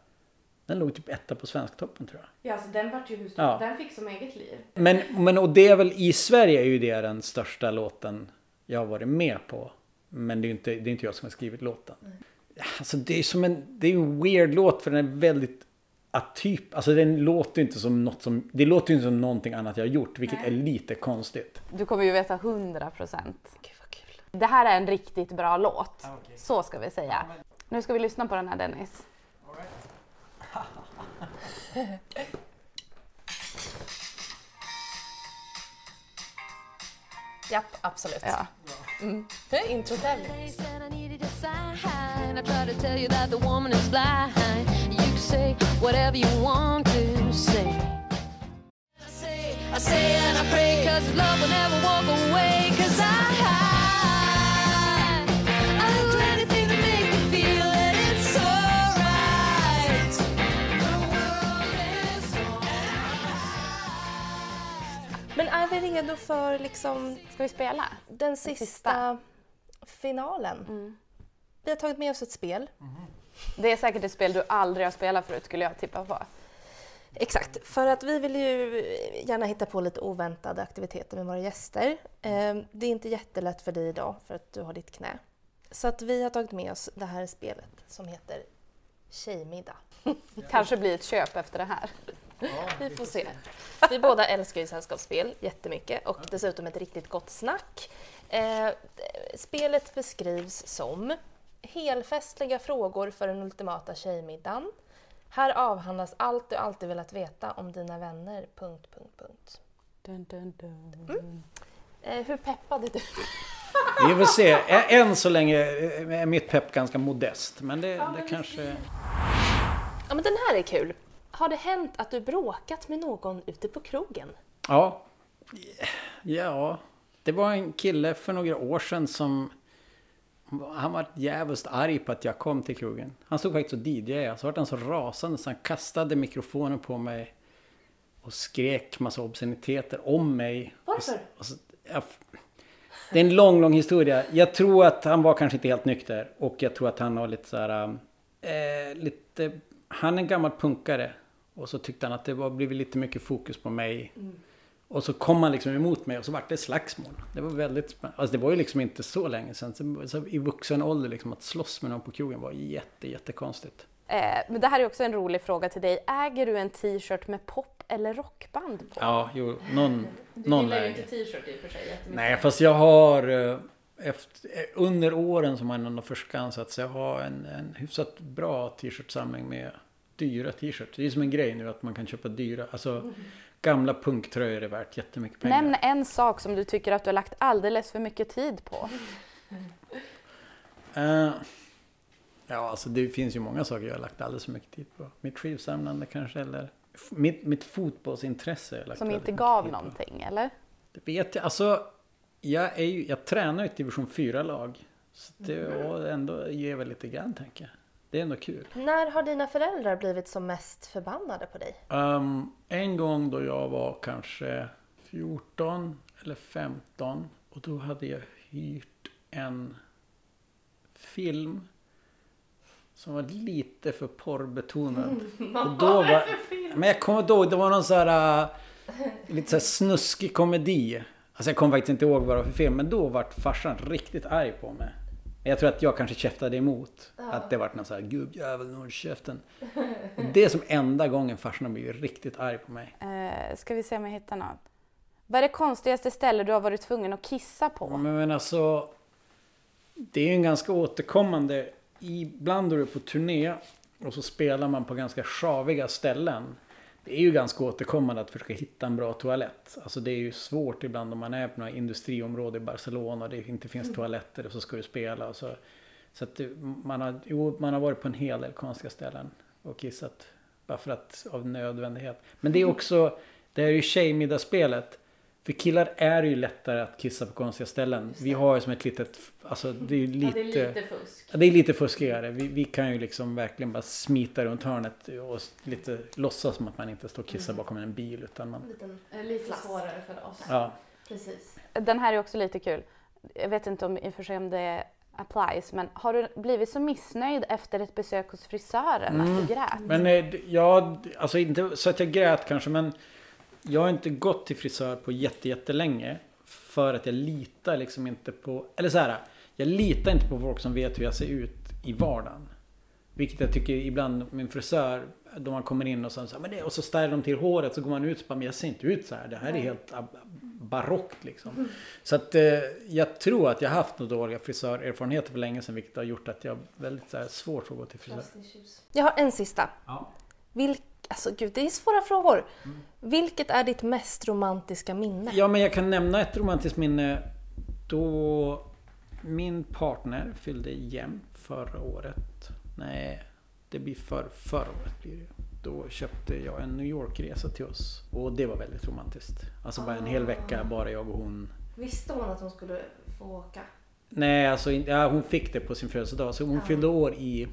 den låg typ etta på Svensktoppen tror jag. Ja, alltså den vart ju hur? Ja. Den fick som eget liv. Men, men och det är väl i Sverige är ju det den största låten jag har varit med på. Men det är ju inte, det är inte jag som har skrivit låten. Mm. Alltså det är som en, det är en weird låt för den är väldigt atyp. Alltså den låter inte som något som, det låter inte som någonting annat jag har gjort. Vilket Nej. är lite konstigt. Du kommer ju veta hundra procent. Det här är en riktigt bra låt. Ah, okay. Så ska vi säga. Nu ska vi lyssna på den här Dennis. Japp, absolut. Ja. Mm. Nu är introt över. I try to tell you that the woman is blind. You can say whatever you want to say. I say, I say and I pray, cause love will never redo för liksom... Ska vi spela? Den sista, sista. finalen. Mm. Vi har tagit med oss ett spel. Mm. Det är säkert ett spel du aldrig har spelat förut skulle jag tippa på. Exakt, för att vi vill ju gärna hitta på lite oväntade aktiviteter med våra gäster. Ehm, det är inte jättelätt för dig idag för att du har ditt knä. Så att vi har tagit med oss det här spelet som heter Tjejmiddag. Kanske blir ett köp efter det här. Ja, vi får se. Vi båda älskar ju sällskapsspel jättemycket och dessutom ett riktigt gott snack. Eh, spelet beskrivs som helfestliga frågor för den ultimata tjejmiddagen. Här avhandlas allt du alltid velat veta om dina vänner... Punkt, punkt, punkt. Dun, dun, dun. Mm. Eh, hur peppad är du? Vi får se. Än så länge är mitt pepp ganska modest. Men det, ja, det kanske... Ja, men den här är kul. Har det hänt att du bråkat med någon ute på krogen? Ja. Ja. Det var en kille för några år sedan som... Han var jävligt arg på att jag kom till krogen. Han stod faktiskt och DJade. Så var han så rasande så han kastade mikrofonen på mig. Och skrek massa obsceniteter om mig. Varför? Och, och så, ja, det är en lång, lång historia. Jag tror att han var kanske inte helt nykter. Och jag tror att han har lite så här... Eh, lite... Han är en gammal punkare. Och så tyckte han att det var blivit lite mycket fokus på mig. Mm. Och så kom han liksom emot mig och så vart det slagsmål. Det var väldigt spännande. Alltså det var ju liksom inte så länge sedan. Så, så I vuxen ålder liksom att slåss med någon på krogen var jätte, jättekonstigt. Eh, men det här är också en rolig fråga till dig. Äger du en t-shirt med pop eller rockband på? Ja, jo, någon Du någon gillar ju inte t-shirt i och för sig Nej, fast jag har eh, efter, eh, under åren som man har förskansat sig, jag har en, en hyfsat bra t-shirtsamling med dyra t-shirts. Det är som en grej nu att man kan köpa dyra. Alltså gamla punktröjor är värt jättemycket pengar. Nämn en sak som du tycker att du har lagt alldeles för mycket tid på. Uh, ja, alltså det finns ju många saker jag har lagt alldeles för mycket tid på. Mitt skivsamlande kanske eller mitt, mitt fotbollsintresse. som inte gav någonting eller? Det vet jag. Alltså, jag, är ju, jag tränar ju ett division 4-lag. Så det mm. ändå ger väl lite grann tänker jag. Det är ändå kul. När har dina föräldrar blivit som mest förbannade på dig? Um, en gång då jag var kanske 14 eller 15 och då hade jag hyrt en film som var lite för porrbetonad. Och då var, men jag kommer ihåg, det var någon så här uh, lite så här snuskig komedi. Alltså jag kommer faktiskt inte ihåg vad det var för film, men då vart farsan riktigt arg på mig. Men jag tror att jag kanske käftade emot. Att det vart någon sån här gubbjävel, nu håll käften. Det är som enda gången farsan har blivit riktigt arg på mig. Eh, ska vi se om jag hittar något. Vad är det konstigaste ställe du har varit tvungen att kissa på? Ja, Men, alltså, det är ju en ganska återkommande, ibland då du är på turné och så spelar man på ganska sjaviga ställen. Det är ju ganska återkommande att försöka hitta en bra toalett. Alltså det är ju svårt ibland om man är på några industriområde i Barcelona och det inte finns toaletter och så ska du spela. Och så så att man, har, jo, man har varit på en hel del konstiga ställen och kissat. Bara för att, av nödvändighet. Men det är också, det här är ju tjejmiddagsspelet. För killar är det ju lättare att kissa på konstiga ställen. Vi har ju som ett litet, alltså det är ju lite... fusk. Ja, det är lite fuskigare. Vi, vi kan ju liksom verkligen bara smita runt hörnet och lite låtsas som att man inte står och kissar bakom en bil. Utan man, Lite svårare för oss. ja. Precis. Den här är också lite kul. Jag vet inte om i och för sig om det applies, men har du blivit så missnöjd efter ett besök hos frisören att du grät? Men eh, ja, alltså inte så att jag grät kanske men jag har inte gått till frisör på jätte, jättelänge. För att jag litar liksom inte på, eller så här. Jag litar inte på folk som vet hur jag ser ut i vardagen. Vilket jag tycker ibland min frisör, då man kommer in och så, så här, men det, och så ställer de till håret så går man ut och bara, men jag ser inte ut så här. Det här är helt barockt liksom. Så att eh, jag tror att jag haft några dåliga frisörerfarenheter för länge sedan vilket har gjort att jag har väldigt så här, svårt att gå till frisör. Jag har en sista. Ja. Vilk, alltså gud, det är svåra frågor. Vilket är ditt mest romantiska minne? Ja, men jag kan nämna ett romantiskt minne då min partner fyllde jämnt förra året. Nej, det blir för, förra året blir det. Då köpte jag en New York-resa till oss. Och det var väldigt romantiskt. Alltså bara en hel vecka, bara jag och hon. Visste hon att hon skulle få åka? Nej, alltså ja, hon fick det på sin födelsedag. Så hon fyllde år i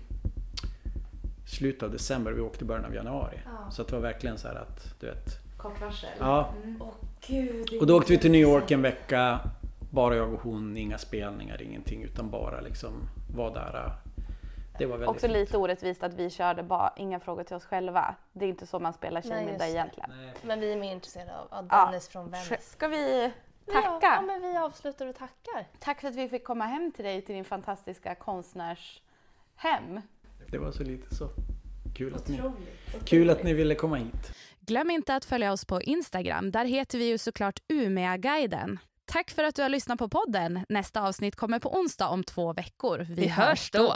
slutet av december. Vi åkte i början av januari. Så att det var verkligen så här att, du vet. Kort varsel. Ja, Åh gud. Och då åkte vi till New York en vecka. Bara jag och hon, inga spelningar, ingenting. Utan bara liksom var där. Det var väldigt Också fint. lite orättvist att vi körde bara inga frågor till oss själva. Det är inte så man spelar tjejmiddag egentligen. Nej. Men vi är mer intresserade av, av Ja. Dennis från Venice. Ska vi Ja, tacka? ja, men vi avslutar och tackar. Tack för att vi fick komma hem till dig, till din fantastiska konstnärshem. Det var så lite så. Kul att, ni, kul att ni ville komma hit. Glöm inte att följa oss på Instagram. Där heter vi ju såklart Umeåguiden. Tack för att du har lyssnat på podden. Nästa avsnitt kommer på onsdag om två veckor. Vi, hörs då!